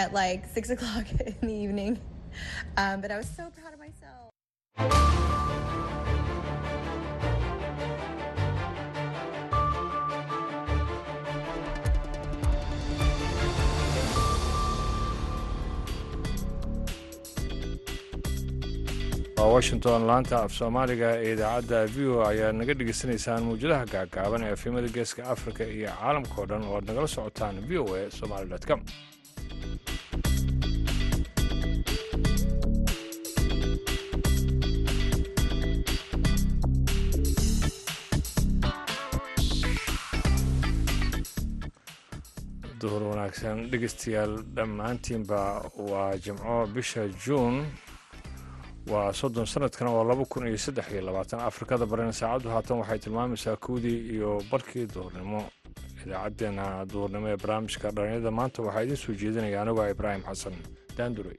at like six o'clock in the evening. Um, but I was so proud of myself. washington laanta af soomaaliga ee idaacadda v o ayaad naga dhegaysanaysaan mawjadaha gaagaaban ee efimada geeska afrika iyo caalamka oo dhan oo aad nagala socotaan v o a somaali com duhur wanaagsan. Dhegeystayaal dhammaantiinba waa jimco bisha juun. Waa soddon sanadkana waa laba kun iyo saddex iyo labaatan. Afrikada barina saacaddu haatan waxay tilmaamaysaa kowdii iyo barkii duhurnimo. Idaacaddeenna duhurnimo ee barnaamijka dhalinyada maanta waxaa idiin soo jeedinaya anigoo ibraahim xasan. Daandurey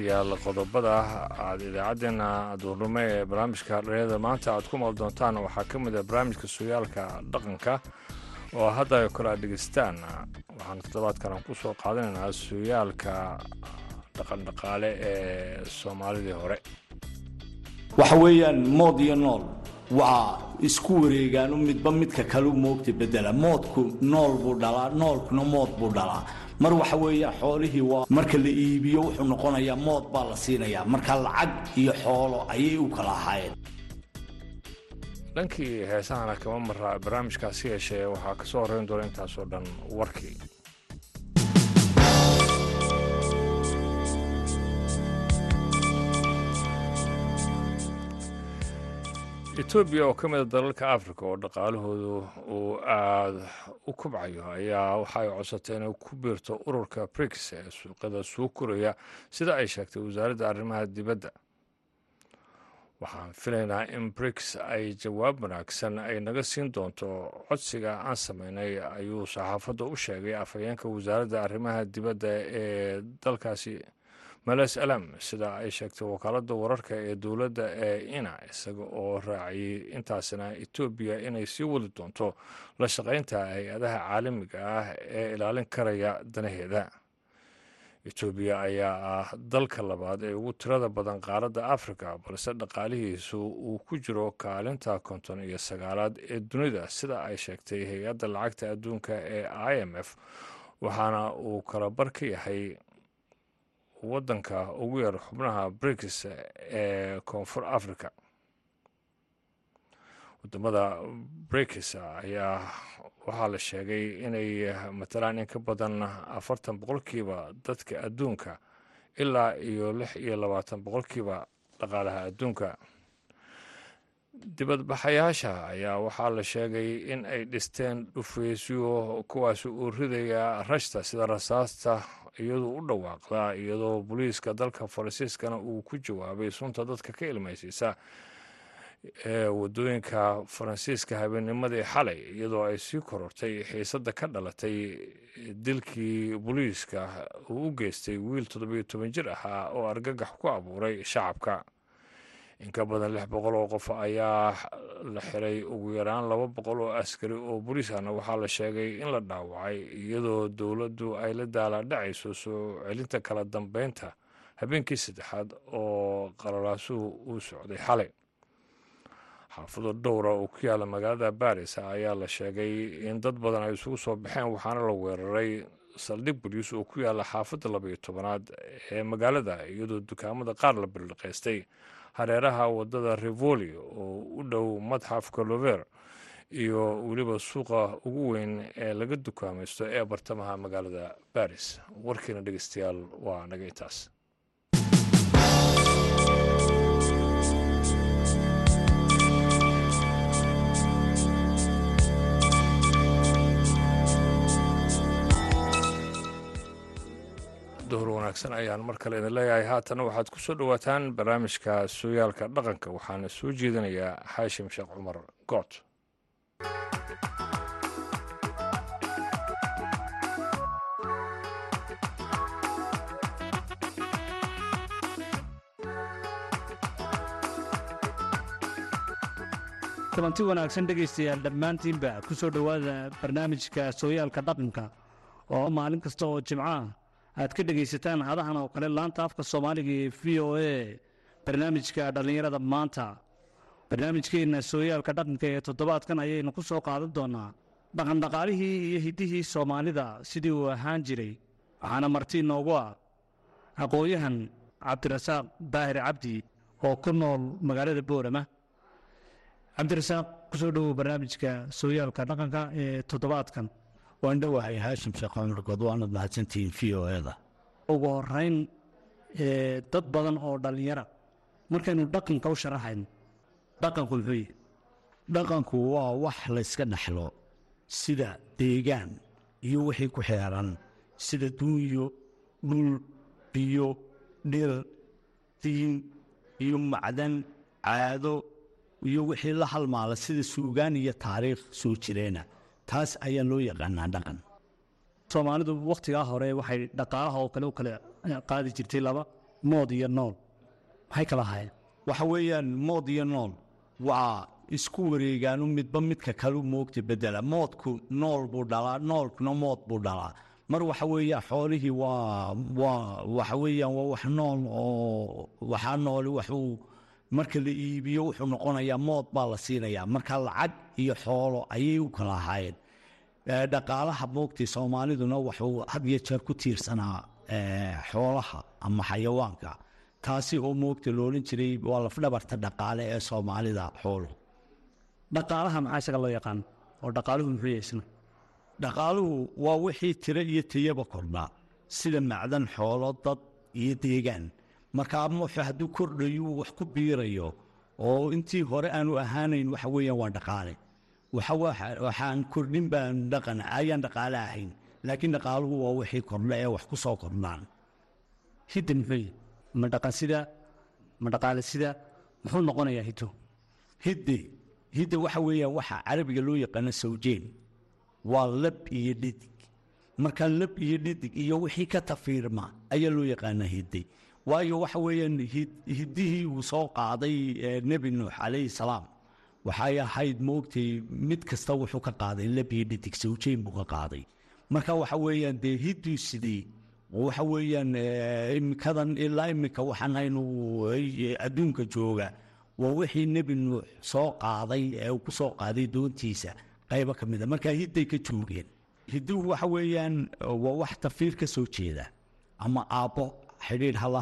dhegeystayaal qodobada aad idaacaddeenna duurnimo ee barnaamijka dhalinyada maanta aad ku maqal doontaan. Waxaa ka mid ah barnaamijka sugaalka dhaqanka oo hadda ay kale aad dhegeystaan. Waxaana toddobaadkan ku soo qaadanaynaa sugaalka dhaqandhaqaale ee soomaalidii hore. Waxa weeyaan mood iyo nool waa isku wareegaan midba midka kalu moogta bedela moodku nool buu dhalaa noolkuna mood buu dhalaa mar waxa weeyaan xoolihii waa marka la iibiyo wuxuu noqonayaa mood baa la siinayaa. Marka lacag iyo xoolo ayay u kala ahaayeen. Dhankii heesahana kama maraa barnaamijkaasi yeeshee waxaa ka soo horreyn doona intaasoo dhan warkii etoobiya oo ka mid a dalalka afrika oo dhaqaalahoodu uu aada u kubcayo ayaa waxa ay codsatay inay ku biirto ururka brix ee suuqyada suu koraya sida ay sheegtay wasaaradda arrimaha dibadda. Waxaan filaynaa in brix ay jawaab wanaagsan ay naga siin doonto codsiga aan sameynay ayuu saxaafadda u sheegay afhayeenka wasaaradda arrimaha dibadda ee dalkaasi males alam sida ay sheegtay wakaaladda wararka ee dowladda ee ina isaga oo raaciyey intaasina etoobiya inay sii wadi doonto la shaqaynta hay'adaha caalamiga ah ee ilaalin karaya danaheeda. Etoobiya ayaa ah dalka labaad ee ugu tirada badan qaaradda afrika balse dhaqaalihiisu uu ku jiro kaalinta konton iyo sagaalaad ee dunida sida ay sheegtay hay'adda lacagta adduunka ee i m f waxaana uu kala bar ka yahay waddanka ugu yar xubnaha brix ee koonfur africa waddamada brix ayaa waxaa la sheegay inay matalaan in ka badan afartan boqolkiiba dadka adduunka ilaa iyo lix iyo labaatan boqolkiiba dhaqaalaha adduunka. Dibadbaxayaasha ayaa waxaa la sheegay in ay dhisteen dhufaysyo kuwaasi uu ridaya rashta sida rasaasta iyadoo u dhawaaqda iyadoo booliiska dalka faransiiskana uu ku jawaabay sunta dadka ka ilmaysiisa ee waddooyinka faransiiska habeennimadii xalay iyadoo ay sii korortay xiisadda ka dhalatay dilkii booliiska uu u geystay wiil toddobiyo toban jir ahaa oo argagax ku abuuray shacabka in ka badan lix boqol oo qof ayaa la xiray ugu yaraan laba boqol oo askari oo boliisana waxaa la sheegay in la dhaawacay iyadoo dowladdu ay la daalaadhacayso soo celinta kala dambeynta habeenkii saddexaad oo qalalaasuhu uu socday xalay. Xaafado dhowra oo ku yaalla magaalada baris ayaa la sheegay in dad badan ay isugu soo baxeen waxaana la weeraray saldhig boliis oo ku yaalla xaafadda labaiyo tobanaad ee magaalada iyadoo dukaamada qaar la birliqaystay hareeraha waddada rivoli oo u dhow madxafka lover iyo weliba suuqa ugu weyn ee laga dukaamaysto ee bartamaha magaalada baris warkiina dhegeystayaal waa naga intaas wanaagsan ayaan mar kale idin leeyahay. Haatana waxaad ku soo dhowaataan barnaamijka sooyaalka dhaqanka waxaana soo jeedinayaa xaashim sheekh cumar good kulanti wanaagsan dhegaystayaal dhammaantiinba ku soo dhowaada barnaamijka sooyaalka dhaqanka oo maalin kasta oo jimcaah aad ka dhegaysataan hadahan oo kale laanta afka soomaaliga ee v o a barnaamijka dhallinyarada maanta. Barnaamijkeenna sooyaalka dhaqanka ee toddobaadkan ayaynu ku soo qaadan doonaa dhaqandhaqaalihii iyo hiddihii soomaalida sidii uu ahaan jiray. Waxaana marti inoogu ah aqoon-yahan cabdirasaaq baahir cabdi oo ku nool magaalada boorama. Cabdirasaaq ku soo dhowow barnaamijka sooyaalka dhaqanka ee toddobaadkan waan dhowahay haashim sheekh cumar good waanad mahadsantihiin v o eda ugu horeyn dad badan oo dhallinyara markaynu dhaqanka u sharaxayn dhaqanku muxuu yihi dhaqanku waa wax layska dhaxlo sida deegaan iyo wixii ku xeeran sida duunyo dhul biyo dhir diin iyo macdan caado iyo wixii la halmaala sida suugaan iyo taariikh soo jireena taas ayaa loo yaqaanaa dhaqan soomaalidu wakhtigaa hore waxay dhaqaalaha oo kale u kale qaadi jirtay laba mood iyo nool. Maxay kala ahaayeen? Waxa weeyaan mood iyo nool waa isku wareegaanu midba midka kalu moogta bedela moodku nool buu dhalaa noolkuna mood buu dhalaa. Mar waxa weeyaan xoolihii waa waa waxa weeyaan waa wax nool oo waxaa nooli waxuu marka la iibiyo wuxuu noqonayaa mood baa la siinayaa. Marka lacag iyo xoolo ayay u kala ahaayeen. Dhaqaalaha moogtay soomaaliduna wuxuu had iyo jeer ku tiirsanaa xoolaha ama xayawaanka. Taasi oo moogta loodhan jiray waa lafdhabarta dhaqaale ee soomaalida xooluhu dhaqaalaha maxaa isaga loo yaqaan oo dhaqaaluhu muxuu isna dhaqaaluhu waa wixii tiro iyo tayaba kordhaa sida macdan xoolo dad iyo deegaan markaa muxu hadduu kordhayu wax ku biirayo oo intii hore aanu ahaanayn waxa weeyaan waa dhaqaale waxaan kordhin baan dhaqan ayaan dhaqaale ahayn laakiin dhaqaaluhu waa wixii kordha ee wax ku soo kordhaan. Hidda muxuu ma dhaqan sida ma dhaqaale sida muxuu noqonayaa hiddo? Hidde hidda waxa weeyaan waxa carabiga loo yaqaano sawjeen. Waa lab iyo dhidig. Marka lab iyo dhidig iyo wixii ka tafiirma ayaa loo yaqaanaa hidde waayo waxa weeyaan hiddihii uu soo qaaday nebi nuux calayhi salaam. Waxay ahayd moogtay mid kasta wuxuu ka qaaday lab iyo dhidig sawjeen buu ka qaaday. Marka waxa weeyaan dee hidduu sidii waxa weeyaan imikadan ilaa imika waxaan haynu adduunka jooga waa wixii nebi nuux soo qaaday ee uu ku soo qaaday doontiisa qaybo ka mida marka hidday ka joogeen hidduhu waxa weeyaan waa wax tafiir ka soo jeeda ama aabbo xidhiidh hala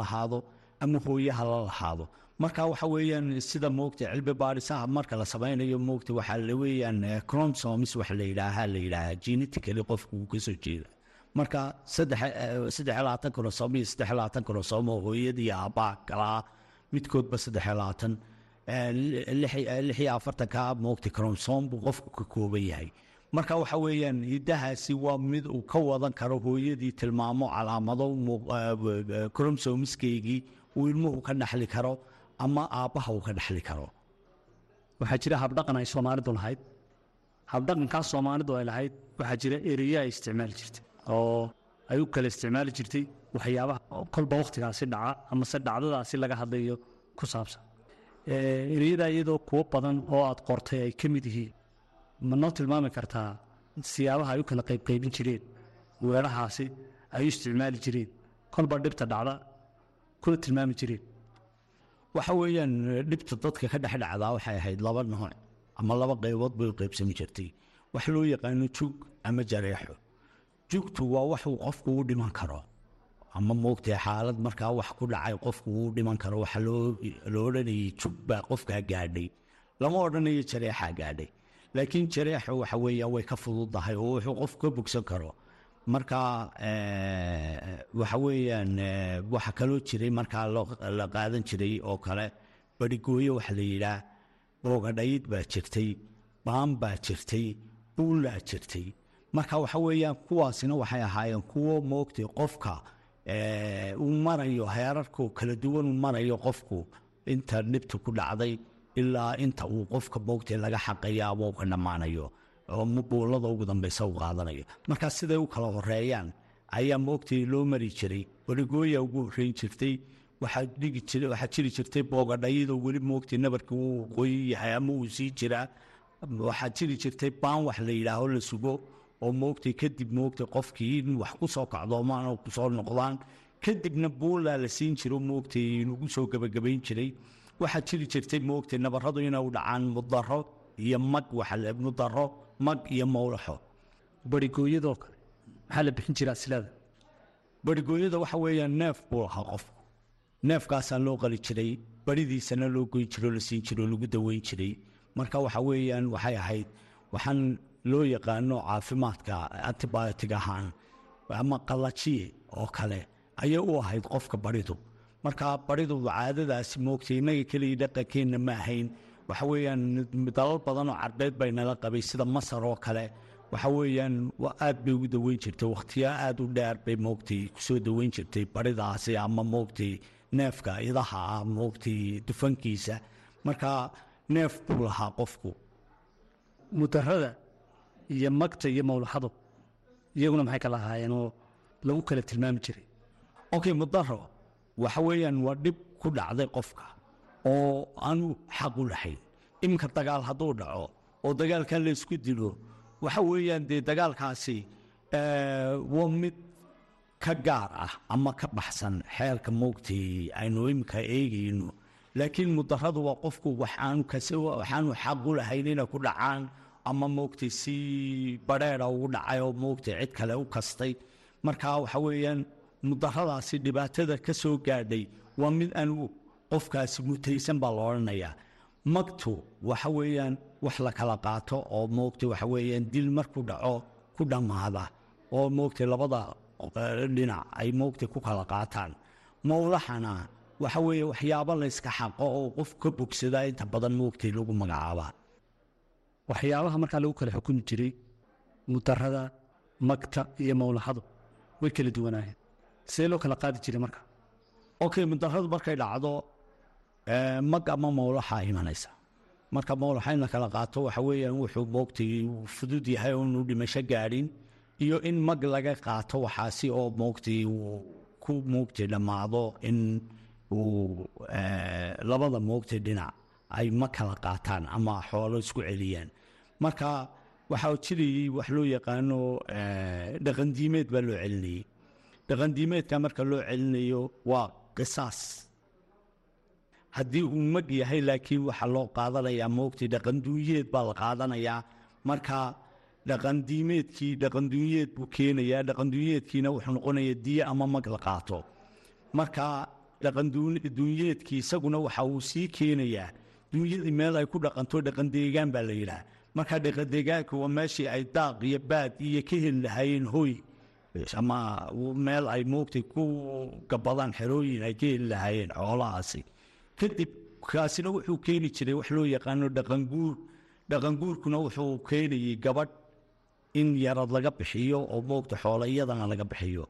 lahaado ama hooye hala lahaado. Marka waxa weeyaan sida moogta cilmi baadhisaha marka la samaynayo moogta waxaa la weeyaan chromosomes waxa la yidhaaha la yidhaaha genetically qofku uu ka soo jeeda marka saddex labaatan kromosom iyo saddex labaatan kromosom oo hooyadii aabbaa kalaa midkoodba saddex labaatan lix iyo afartanka moogta kromosom buu qofku ka kooban yahay marka waxa weeyaan hiddahaasi waa mid uu ka wadan karo hooyadii tilmaamo calaamado kromsomiskeygii uu ilmuhu ka dhaxli karo ama aabbaha uu ka dhaxli karo. Waxaa jira habdhaqan ay soomaalidu lahayd. Habdhaqankaas soomaalidu ay lahayd waxaa jira ereya ay isticmaali jirtay oo ay u kala isticmaali jirtay waxyaabaha kolba wakhtigaasi dhaca ama se dhacdadaasi laga hadlayo ku saabsan. Ereyada iyadoo kuwo badan oo aad qortay ay ka mid yihiin ma noo tilmaami kartaa siyaabaha ay u kala qaybqaybin jireen weerahaasi ay u isticmaali jireen kolba dhibta dhacda kuna tilmaami jireen. Waxa weeyaan dhibta dadka ka dhex dhacdaa waxay ahayd laba nooc ama laba qaybood bay u qaybsami jirtay. Wax loo yaqaano jug ama jareexo. Jugtu waa waxuu qofku u dhiman karo ama moogtay xaalad markaa wax ku dhacay qofku uu dhiman karo waxa loo odhanayay jug baa qofkaa gaadhay lama odhanayo jareexaa gaadhay laakiin jareexu waxa weeyaan way ka fududahay oo wuxuu qofku ka bogsan karo. Marka waxa weeyaan waxa kaloo jiray markaa la qaadan jiray oo kale barigooyo waxa la yidhaah boogadhayd baa jirtay baan baa jirtay buullaa jirtay. Marka waxa weeyaan kuwaasina waxay ahaayeen kuwo moogtay qofka uu marayo heerarku kala duwan uu marayo qofku inta dhibta ku dhacday ilaa inta uu qofka moogtay laga xaqaya ama uu ka dhammaanayo oo buullada ugu dambeysa u qaadanayo. Markaa siday u kala horeeyaan ayaa moogtay loo mari jiray barigooya ugu horreyn jirtay waxaa jiri jirtay boogadhayadoo weli moogtay nabarkii uu qoyi yahay ama uu sii jiraa. Waxaa jiri jirtay baan wax la yidhaaho la sugo oo moogtay kadib moogtay qofkii in wax ku soo kacdoomaan oo ku soo noqdaan kadibna buulaa la siin jiro moogtay lagu soo gebagabayn jiray waxaa jiri jirtay moogtay nabaradu inay u dhacaan mudaro iyo mag mudaro mag iyo mowlaxo barigooyadoo kale maxaa la bixin jiraa silaada? Barigooyada waxa weeyaan neef buu lahaa qofku neefkaasaa loo qali jiray baridiisana loo goyn jiro la siin jiro lagu daweyn jiray. Marka waxa weeyaan waxay ahayd waxaan loo yaqaano caafimaadka antibiotic ahaan ama qalajiye oo kale ayay u ahayd qofka baridu marka baridu caadadaasi moogtay innaga keliya dhaqankeenna ma ahayn. Waxa weeyaan dalal badan oo carbeed bay nala qabay sida masar oo kale. Waxa weeyaan aad bay ugu daweyn jirtay wakhtiyaa aad u dheer bay moogtay ku soo daweyn jirtay baridaasi ama moogtay neefka idaha ah moogtay dufankiisa. Marka neef buu lahaa qofku. Mudarada iyo magta iyo mawlaxadu iyaguna maxay kala ahaayeen oo lagu kala tilmaami jiray? Okay mudaro waxa weeyaan waa dhib ku dhacday qofka oo aanu xaq u lahayn. Iminka dagaal hadduu dhaco oo dagaalkan la isku dilo waxa weeyaan dee dagaalkaasi waa mid ka gaar ah ama ka baxsan xeerka moogtay aynu iminka eegayno. Laakiin mudaradu waa qofku waxaanu xaq u lahayn inay ku dhacaan ama moogtay si badheera ugu dhacay oo moogtay cid kale u kastay. Marka waxa weeyaan mudaradaasi dhibaatada ka soo gaadhay waa mid aanu qofkaasi mutaysan baa la odhanayaa magtu waxa weeyaan wax la kala qaato oo moogtay waxa weeyaan dil markuu dhaco ku dhammaada oo moogtay labada dhinac ay moogtay ku kala qaataan. Mowlaxana waxa weeye waxyaabo la yska xaqo oo qof ka bogsada inta badan moogtay lagu magacaabaa waxyaabaha markaa lagu kala xukumi jiray mudarada magta iyo mawlaxadu way kala duwanaayeen sidee loo kala qaadi jiray marka. Okay mudaradu markay dhacdo mag ama mawlaxa imanaysa marka mawlaxa in la kala qaato waxa weeyaan wuxuu moogtay fudud yahay oonu dhimasho gaadhin iyo in mag laga qaato waxaasi oo moogtay ku moogtay dhammaado in uu labada moogtay dhinac ay ma kala qaataan ama xoolo isku celiyaan. Marka waxaa jirayey wax loo yaqaano dhaqandiimeed baa loo celinayey dhaqandiimeedka marka loo celinayo waa qisaas. Haddii uu mag yahay laakiin waxaa loo qaadanayaa moogtay dhaqanduunyeed baa la qaadanayaa marka dhaqandiimeedkii dhaqanduunyeed buu keenayaa dhaqanduunyeedkiina wuxuu noqonayaa diye ama mag la qaato. Marka dhaqanduunyeedkii isaguna waxa uu sii keenayaa duunyadii meel ay ku dhaqanto dhaqandeegaan baa la yidhaah marka dhaqandeegaanka waa meeshii ay daaq iyo baad iyo ka heli lahaayeen hoy ama meel ay moogtay ku gabadaan xerooyin ay ka lahaayeen xoolahaasi. Kadib kaasina wuxuu keeni jiray wax loo yaqaano dhaqanguur dhaqanguurkuna wuxuu keenayey gabadh in yarad laga bixiyo oo moogta xoola iyadana laga bixiyo.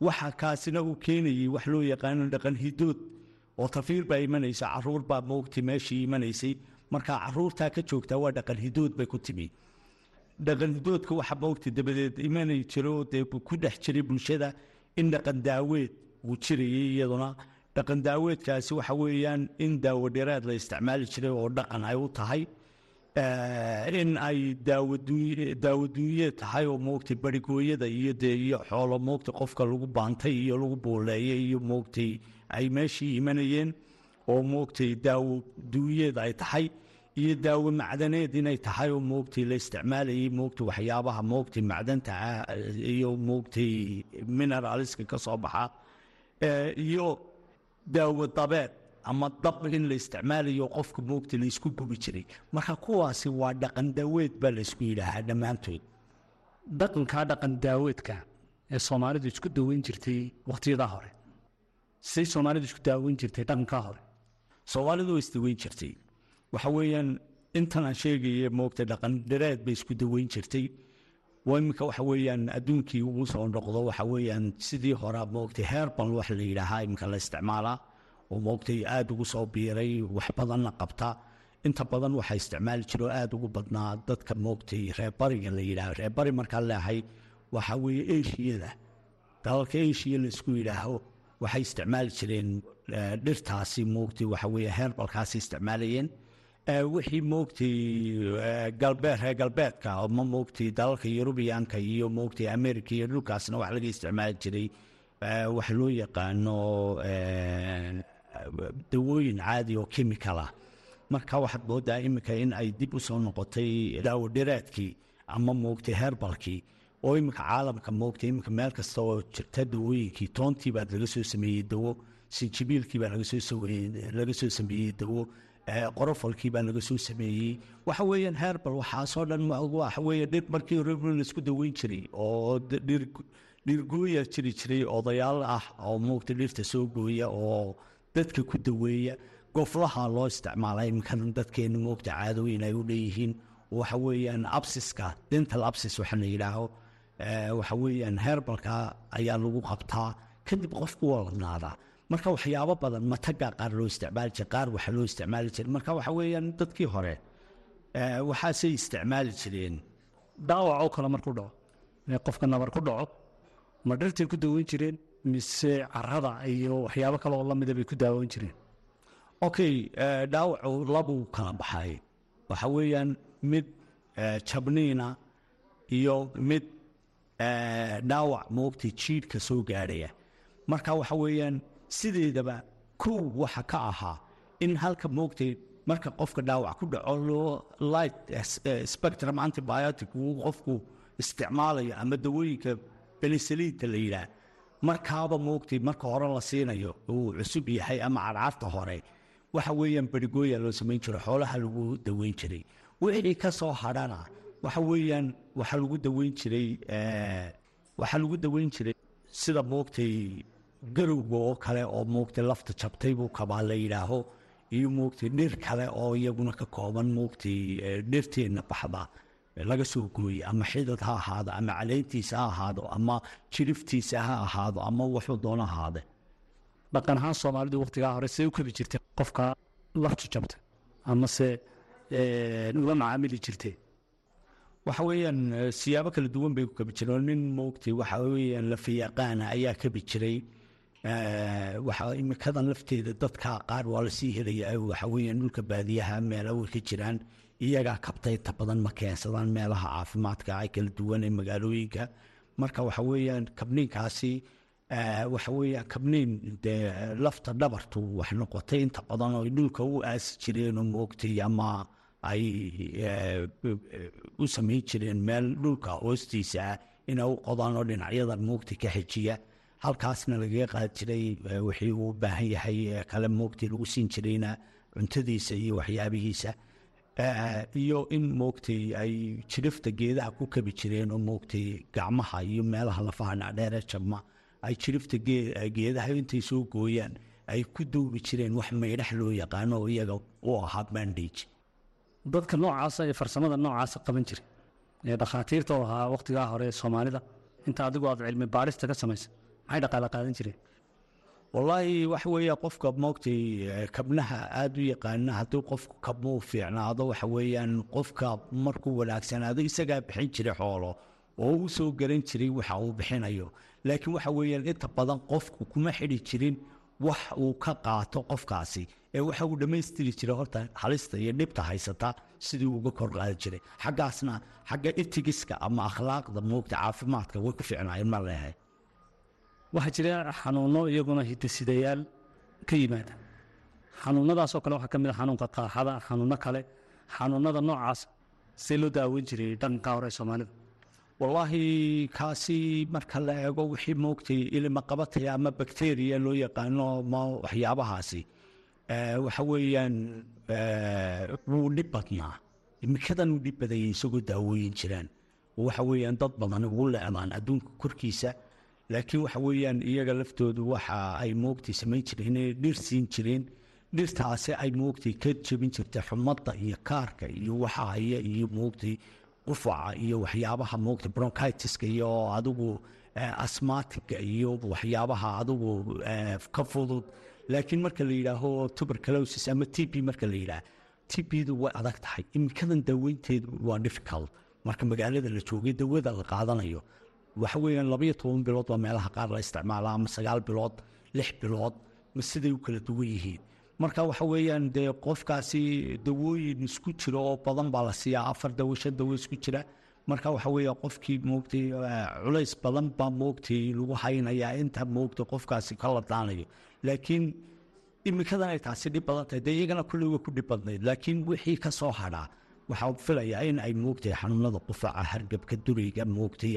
Waxa kaasina uu keenayey wax loo yaqaano dhaqan hidood oo tafiir baa imanaysa carruur baa moogtay meeshii imanaysay marka caruurtaa ka joogtaa waa dhaqan hidood bay ku timi dhaqan hidoodka waxa moogtay dabadeed imanay jiro dee ku dhex jiray bulshada in dhaqan daaweed uu jirayay iyaduna. Dhaqan daaweedkaasi waxa weeyaan in daawo dheeraad la isticmaali jiray oo dhaqan ay u tahay in ay daawaduunye tahay oo moogtay barigooyada iyo dee iyo xoolo moogtay qofka lagu baantay iyo lagu buuleeyay iyo moogtay ay meeshii imanayeen oo moogtay daawo duunyeed ay tahay iyo daawo macdaneed inay tahay oo moogtay la isticmaalayay moogtay waxyaabaha moogtay macdanta ah iyo moogtay mineraliska ka soo baxa iyo daawo dabeed ama dab in la isticmaalayo qofka moogta la isku gubi jiray. Marka kuwaasi waa dhaqan daaweed baa la isku yidhaahaa dhammaantood. Dhaqankaa dhaqan daaweedka ee soomaalidu isku daweyn jirtay wakhtiyadaa hore. Siday soomaalidu isku daaweyn jirtay dhaqankaa hore. Soomaalidu way isdaweyn jirtay waxa weeyaan intan aan sheegaya moogta dhaqan dhareed bay isku daweyn jirtay. Waa iminka waxa weeyaan adduunkii ugu soo noqdo waxa weeyaan sidii hore moogtay herbal wax la yidhaahaa iminka la isticmaalaa oo moogtay aada ugu soo biiray wax badanna qabta. Inta badan waxaa isticmaali jiro aada ugu badnaa dadka moogtay reerbariga la yidhaaho. Reerbari markaa leehay waxaa weeye eshiyada dalalka eshiya la isku yidhaaho waxay isticmaali jireen eh, dhirtaasi moogtay waxa weeye heerbalkaasi isticmaalayeen wixii moogtay eh, galbeed reer galbeedka ama moogtay dalalka yurubiyaanka iyo moogtay america iyo dhulkaasna wax laga isticmaali jiray. Eh, waxa loo yaqaano eh, dawooyin caadi oo chemical ah. Marka waxaad moodaa iminka in ay dib u soo noqotay daawo dhireedkii ama moogtay herbalkii oo iminka caalamka moogtay iminka meel kasta oo jirta dawooyinkii toontii baa laga soo sameeyey dawo sinjibiilkii baa laga soo sameeyey dawo qorofalkii baa laga soo sameeyey. Waxa weeyaan herbal waxaasoo dhan ma- waxa weeye dhir markii hore la isku daweyn jiray oo dhirgooya jiri jiray odayaal ah oo moogta dhirta soo gooya oo dadka ku daweeya. Goflaha loo isticmaala iminkan dadkeena moogta caadooyin ay u leeyihiin. Waxa weeyaan absiska dental absis waxa la yidhaaho. Waxa weeyaan herbalka ayaa lagu qabtaa. Kadib qofku waa ladnaadaa marka waxyaabo badan mataga qaar loo isticmaali jiray qaar waxa loo isticmaali jiray. Marka waxa weeyaan dadkii hore waxaasay isticmaali jireen dhaawac oo kale markuu dhaco. Qofka nabar ku dhaco ma dhirtay ku daweyn jireen mise carada iyo waxyaabo kale oo lamida bay ku daaweyn jireen? Okay dhaawacu labuu kala baxay. Waxa weeyaan mid jabniina iyo mid dhaawac moogtay jiidhka soo gaadhaya. Marka waxa weeyaan sideedaba kow waxa ka ahaa in halka moogtay marka qofka dhaawac ku dhaco loo light eh, eh, spectrum antibiotic uu qofku isticmaalayo ama dawooyinka benisaliinta la yidhaah. Markaaba moogtay marka hore la siinayo uu cusub yahay ama cadcaarta hore waxa weeyaan berigooya loo samayn jiro xoolaha lagu daweyn jiray. Wixii ka soo hadhana waxa weeyaan waxa lagu daweyn jiray eh, waxaa lagu daweyn jiray sida moogtay garowga oo kale oo moogtay lafta jabtay buu kabaa la yidhaaho iyo moogtay dhir kale oo iyaguna ka kooban moogtay eh, dhirteenna baxda laga soo gooye ama xidad ha ahaado ama caleyntiisa ha ahaado ama jiriftiisa ha ahaado ama wuxuu doono ahaade dhaqan ahaan soomaalidu waqtigaa hore see u kabi jirtay qofka laftu jabtay amase eh, ula macaamili jirtay waxa weeyaan eh, siyaabo kala duwan bay ku kabi jireen nin moogtay waxa weeyaan lafayaqaana ayaa kabi jiray Eh, waxa imikadan lafteeda dadka qaar waa la sii helaya waxa weeyaan dhulka baadiyaha meela way ka jiraan iyagaa kabta inta badan ma keensadaan meelaha caafimaadka ay kala duwan ee magaalooyinka. Marka waxa weeyaan kabniinkaasi eh, waxa weeyaan kabniin dee lafta dhabartu wax noqotay inta badan oo dhulka u aasi jireen oo moogtay ama ay eh, u samayn jireen meel dhulka hoostiisa ah inay u qodaan oo dhinacyadan moogtay ka xejiya halkaasna lagaga qaadi jiray wixii uu u baahan yahay kale moogtay lagu siin jirayna cuntadiisa iyo waxyaabihiisa. Iyo in moogtay ay jirifta geedaha ku kabi jireen oo moogtay gacmaha iyo meelaha lafaha dhacdheere jabma ay jirifta gee- geedaha intay soo gooyaan ay ku duubi jireen wax maydhax loo yaqaano iyaga u ahaa bandage. Dadka noocaasa ee farsamada noocaasa qaban jiray ee dhakhaatiirta oo ahaa waqtigaa hore soomaalida inta adigu aad cilmi baarista ka samaysa maxay dhaqaale qaadan jireen? Wallaahi waxa weeye qofka moogtay kabnaha aada u yaqaana haddii qofku kabma u fiicnaado waxa weeyaan qofka markuu wanaagsanaado isagaa bixin jiray xoolo oo u soo garan jiray waxa uu bixinayo. Laakiin waxa weeyaan inta badan qofku kuma xidhi jirin wax uu ka qaato qofkaasi ee waxa uu dhammaystiri jiray horta halista iyo dhibta haysata sidii uga kor qaadi jiray. Xaggaasna xagga itigiska ama akhlaaqda moogta caafimaadka way ku fiicnaayeen ma leehay waxaa jira xanuuno iyaguna hidasidayaal ka yimaada. Xanuunadaasoo kale waxaa ka mid a xanuunka qaaxada xanuuno kale xanuunada noocaas see loo daaweyn jiray dhaqanka hore soomaalida. Wallaahi kaasi marka la eego wixii moogtay ilima qabataya ama bakteriya loo yaqaano ma waxyaabahaasi waxa weeyaan wuu dhib badnaa. Imikadan u dhib badayay isagoo daawooyin jiraan. Waxa weeyaan dad badan ugu leecdaan adduunka korkiisa laakiin waxa weeyaan iyaga laftoodu waxa ay moogtay samayn jireen dhir siin jireen. Dhirtaasi ay moogtay ka jebin jirtay xumadda iyo kaarka iyo waxa haya iyo moogtay qufaca iyo waxyaabaha moogtay bronchitiska iyo adigu eh, asmatiga iyo waxyaabaha adigu eh, ka fudud. Laakiin marka la yidhaaho tuberculosis ama t b marka la yidhaah t bdu way adag tahay. Imikadan daaweynteedu waa difficult. Marka magaalada la joogay dawada la qaadanayo waxa weeyaan labaiyo toban bilood waa meelaha qaar la isticmaalaa ama sagaal bilood lix bilood ma siday u kala duwan yihiin. Marka waxa weeyaan dee qofkaasi dawooyin isku jira oo badan baa la siiyaa afar dawo shan dawo isku jira. Marka waxa weeya qofkii moogtay culays badan baa moogtay lagu haynayaa inta moogtay qofkaasi ka ladaanayo laakiin imikadan ay taasi dhib badan tahay dee iyagana kulley ku dhib badnayd. Laakiin wixii ka soo hadhaa waxaa filayaa in ay moogtay xanuunada qufaca hargabka durayga moogtay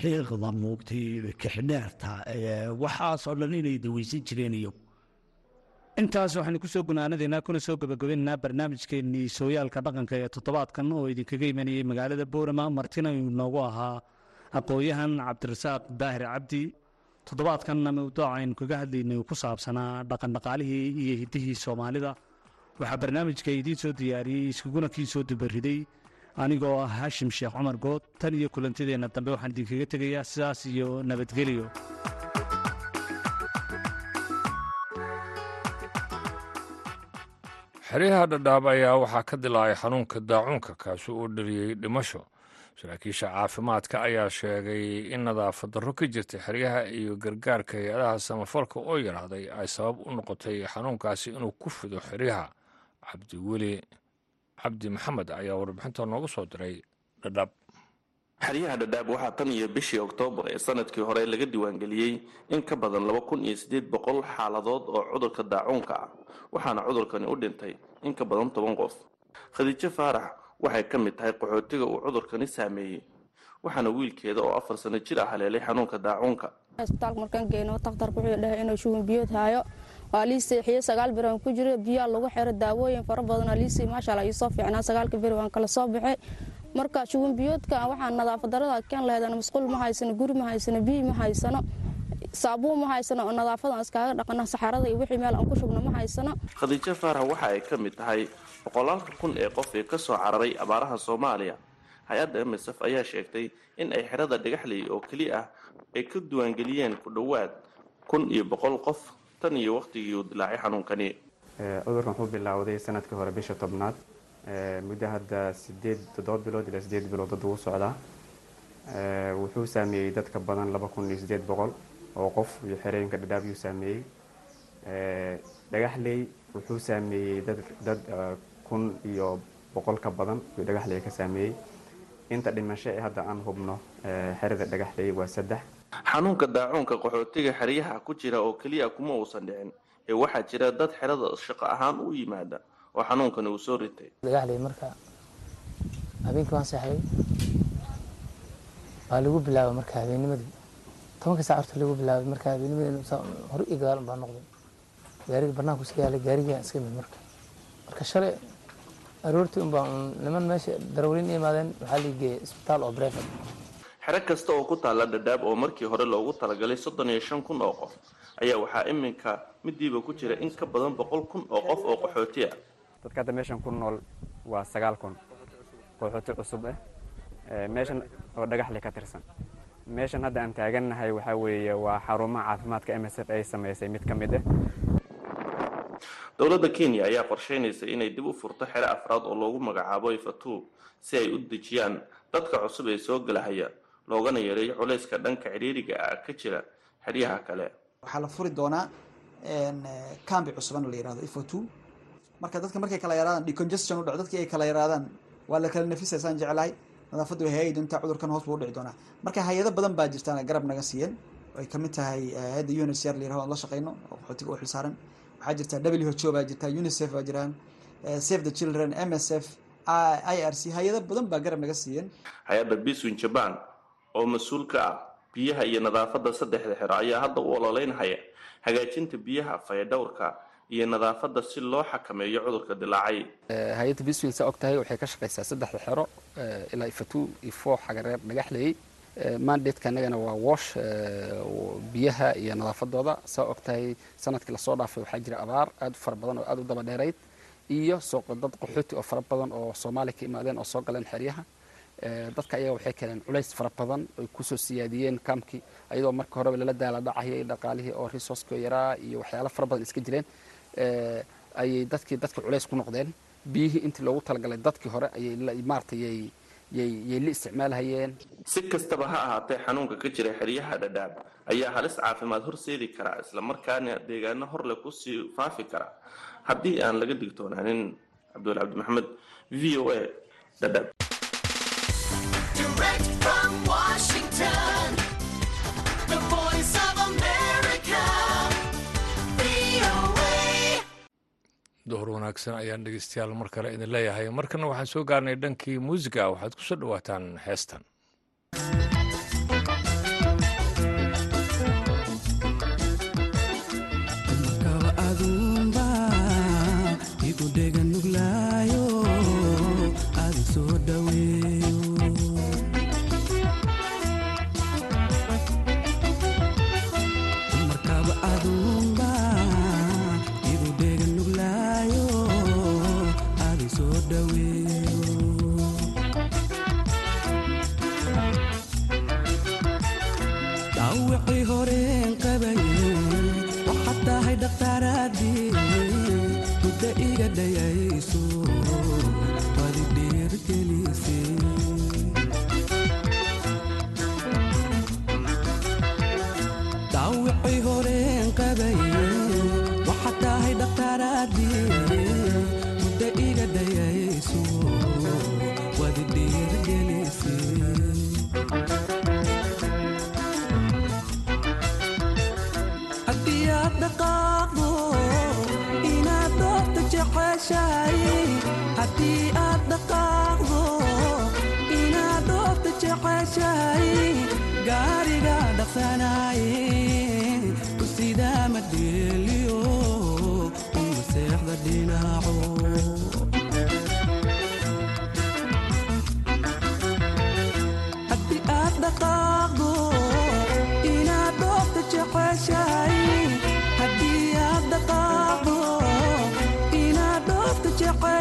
xiiqda moogtay kixdheerta waxaasoo dhan inay daweysan jireen iyo. Intaas waxaynu ku soo gunaanadaynaa kuna soo gabagabaynaynaa barnaamijkeennii sooyaalka dhaqanka ee toddobaadkan oo idinkaga imanayay magaalada boorama martina uu noogu ahaa. Aqoon-yahan cabdirasaaq daahir cabdi toddobaadkanna mawduuca aynu kaga hadlaynay ku saabsanaa dhaqandhaqaalihii iyo hiddihii soomaalida. Waxaa barnaamijka idiin soo diyaariyey iskuguna kii soo dubariday anigoo ah haashim sheekh cumar good tan iyo kulantideenna dambe waxaan idinkaga tegayaa sidaas iyo nabadgelyo xeryaha dhadhaab ayaa waxaa ka dilaacay xanuunka daacuunka kaasi oo dhaliyey dhimasho. Saraakiisha caafimaadka ayaa sheegay in nadaafad darro ka jirtay xeryaha iyo gargaarka hay'adaha samafalka oo yaraaday ay sabab u noqotay xanuunkaasi inuu ku fido xeryaha. Cabdiweli cabdi maxamed ayaa warbixinta noogu soo diray dhadhaab xeryaha dhadhaab waxaa tan iyo bishii oktoobar ee sannadkii hore laga diiwaangeliyey in ka badan laba kun iyo siddeed boqol xaaladood oo cudurka daacuunka ah waxaana cudurkani u dhintay in ka badan toban qof. Khadiijo faarax waxay ka mid tahay qaxootiga uu cudurkani saameeyey waxaana wiilkeeda oo afar sano jir ah haleelay xanuunka daacuunka. Isbitaalka markaan geyno takhtarku wuxuu dhahay inuu shuban biyood haayo waa lii seexiye sagaal biyaa lagu xiro daawooyin fara badanaa liisii maashaalla ii soo fiicnaa. Sagaalka beri waan kala soo baxay marka shuban biyoodka waxaa nadaafad darada keen laheedana masquul ma haysano guri ma haysano biyi ma haysano saabuun ma haysano oo nadaafadan iskaaga dhaqana saxarada iyo wixii meel aan ku shubno ma haysano. Khadiijo faarax waxa ay ka mid tahay boqolaalka kun ee qof ee ka soo cararay abaaraha soomaaliya. Hay'adda msf ayaa sheegtay in ay xerada dhagaxley oo keli ah ay ka diiwaangeliyeen ku dhowaad kun iyo boqol qof tan iyo wakhtigii uu dilaacay xanuunkani. Cudurkan wuxuu bilowday sannadkii hore bisha tobnaad. Muddo hadda sideed toddoba bilood ilaa sideed bilood dad ugu socdaa. Wuxuu saameeyey dad ka badan laba kun iyo sideed boqol oo qof iyo xerooyinka dhadhaab yuu saameeyey. Dhagaxley wuxuu saameeyey dad dad kun iyo boqol ka badan yuu dhagaxley ka saameeyey. Inta dhimasho ee hadda aan hubno xerada dhagaxley waa saddex xanuunka daacuunka qaxootiga xeryaha ku jira oo keliya kuma uusan dhicin ee waxaa jira dad xerada shaqo ahaan u yimaada oo xanuunkani uu soo ritay. Dhagaxley marka habeenkii waan seexday waa lagu bilaabay marka habeennimadii. Tobanka saac horta lagu bilaabay marka habeennimadii hore iyo gadaal baa noqday. Gaariga barnaanku iska yaalay gaarigaa iska mid marka. Marka shalay aroortii unbaa niman meesha darawliin imaadeen waxaa la geeyay isbitaal oo brevet xero kasta oo ku taalla dhadhaab oo markii hore loogu talagalay soddon iyo shan kun oo qof ayaa waxaa iminka midiiba ku jira in ka badan boqol kun oo qof oo qaxooti ah dadka hadda meeshan ku nool waa sagaal kun qaxooti cusub ah meeshan oo dhagaxle ka tirsan. Meeshan hadda aan taagannahay waxaa weeye waa xarumaha caafimaadka m s f ay samaysay mid ka mid ah dowladda kenya ayaa qorsheynaysa inay dib u furto xero afraad oo loogu magacaabo ifatu si ay u dejiyaan dadka cusub ee soo gelahaya loogana yareeyo culayska dhanka cidhiiriga ah ka jira xeryaha kale. Waxaa la furi doonaa cambi cusubana la yiraahdo ifo two. Marka dadka markay kala yaraadaan decongestion u dhaco dadkii ay kala yaraadaan waa la kala nafisaysaan jeclahay. Nadaafaddu way hagaagi doontaa cudurkan hoos buu udhici doonaa. Marka hay'ado badan baa jirtaan garab naga siiyeen. Ay ka mid tahay hay'adda unicr la yiraahdo aan la shaqeyno oo qaxootiga u xilsaaran waxaa jirta w h o baa jirta unicef baa jiraan save the children m s f i r c hay'ado badan baa garab naga siiyeen. Hay'adda biswin jaban oo mas'uul ka ah biyaha iyo nadaafadda saddexda xero ayaa hadda u ololeynhaya hagaajinta biyaha fayadhowrka iyo nadaafadda si loo xakameeyo cudurka dilaacay. Hay'adda biswin saa og waxay ka shaqaysaa saddexda xero ilaa ifatu ifo xagareer dhagaxleeyey mandatka anagana waa wash biyaha iyo nadaafadooda. Saa og tahay sannadkii la soo dhaafay waxaa jira abaar aad u fara badan oo aad u daba dheerayd iyo dad qaxooti oo fara badan oo soomaaliya ka imaadeen oo soo galeen xeryaha dadka ayaga waxay keeneen culays fara badan oy ku soo siyaadiyeen kaamkii ayadoo marka horeba lala daala dhacayay dhaqaalihii oo resourceka yaraa iyo waxyaalo fara badan iska jireen. Ayay dadkii dadka culays ku noqdeen. Biyihii intii loogu talagalay dadkii hore ayay maaratay yay la isticmaalhayeen. Si kastaba ha ahaatee xanuunka ka jira xeryaha dhadhaab ayaa halis caafimaad horseedi kara islamarkaana deegaano horle ku sii faafi kara. Haddii aan laga digtoonaanin cabdul cabdi maxamed v o a dhadhaab duhur wanaagsan ayaan dhegeystayaal mar kale idin leeyahay. Markana waxaan soo gaarnay dhankii muusiga. Waxaad ku soo dhowaataan heestan hadda iga dhayayso wadi dheergelisay daawicay horeen qabaye waxaa tahay dhaqtaaraadii mudda iga dhayayso wadi dheergelisay haddii aad dhaqa jeceshahay haddii aad dhaqaaqdo inaad oofta jeceshahay gaariga dhaqsanay kusida madeeliyo uma seexda dhinaco haddii aad dhaqaaqdo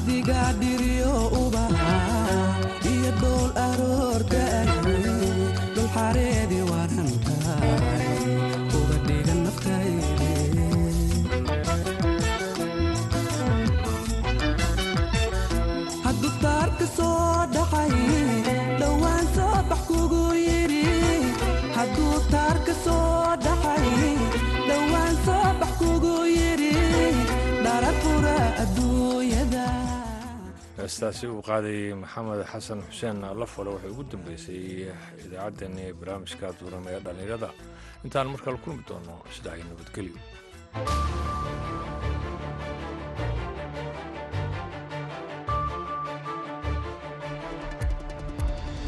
adiga dhiriyo ubaxa iyo dhool aro heestaasi uu qaadayay maxamed xasan xuseen lafole waxay ugu dambeysay idaacaddeenii barnaamijka duuram ee dhallinyarada intaan markale kulmi doono sidaa ay nabadgelyo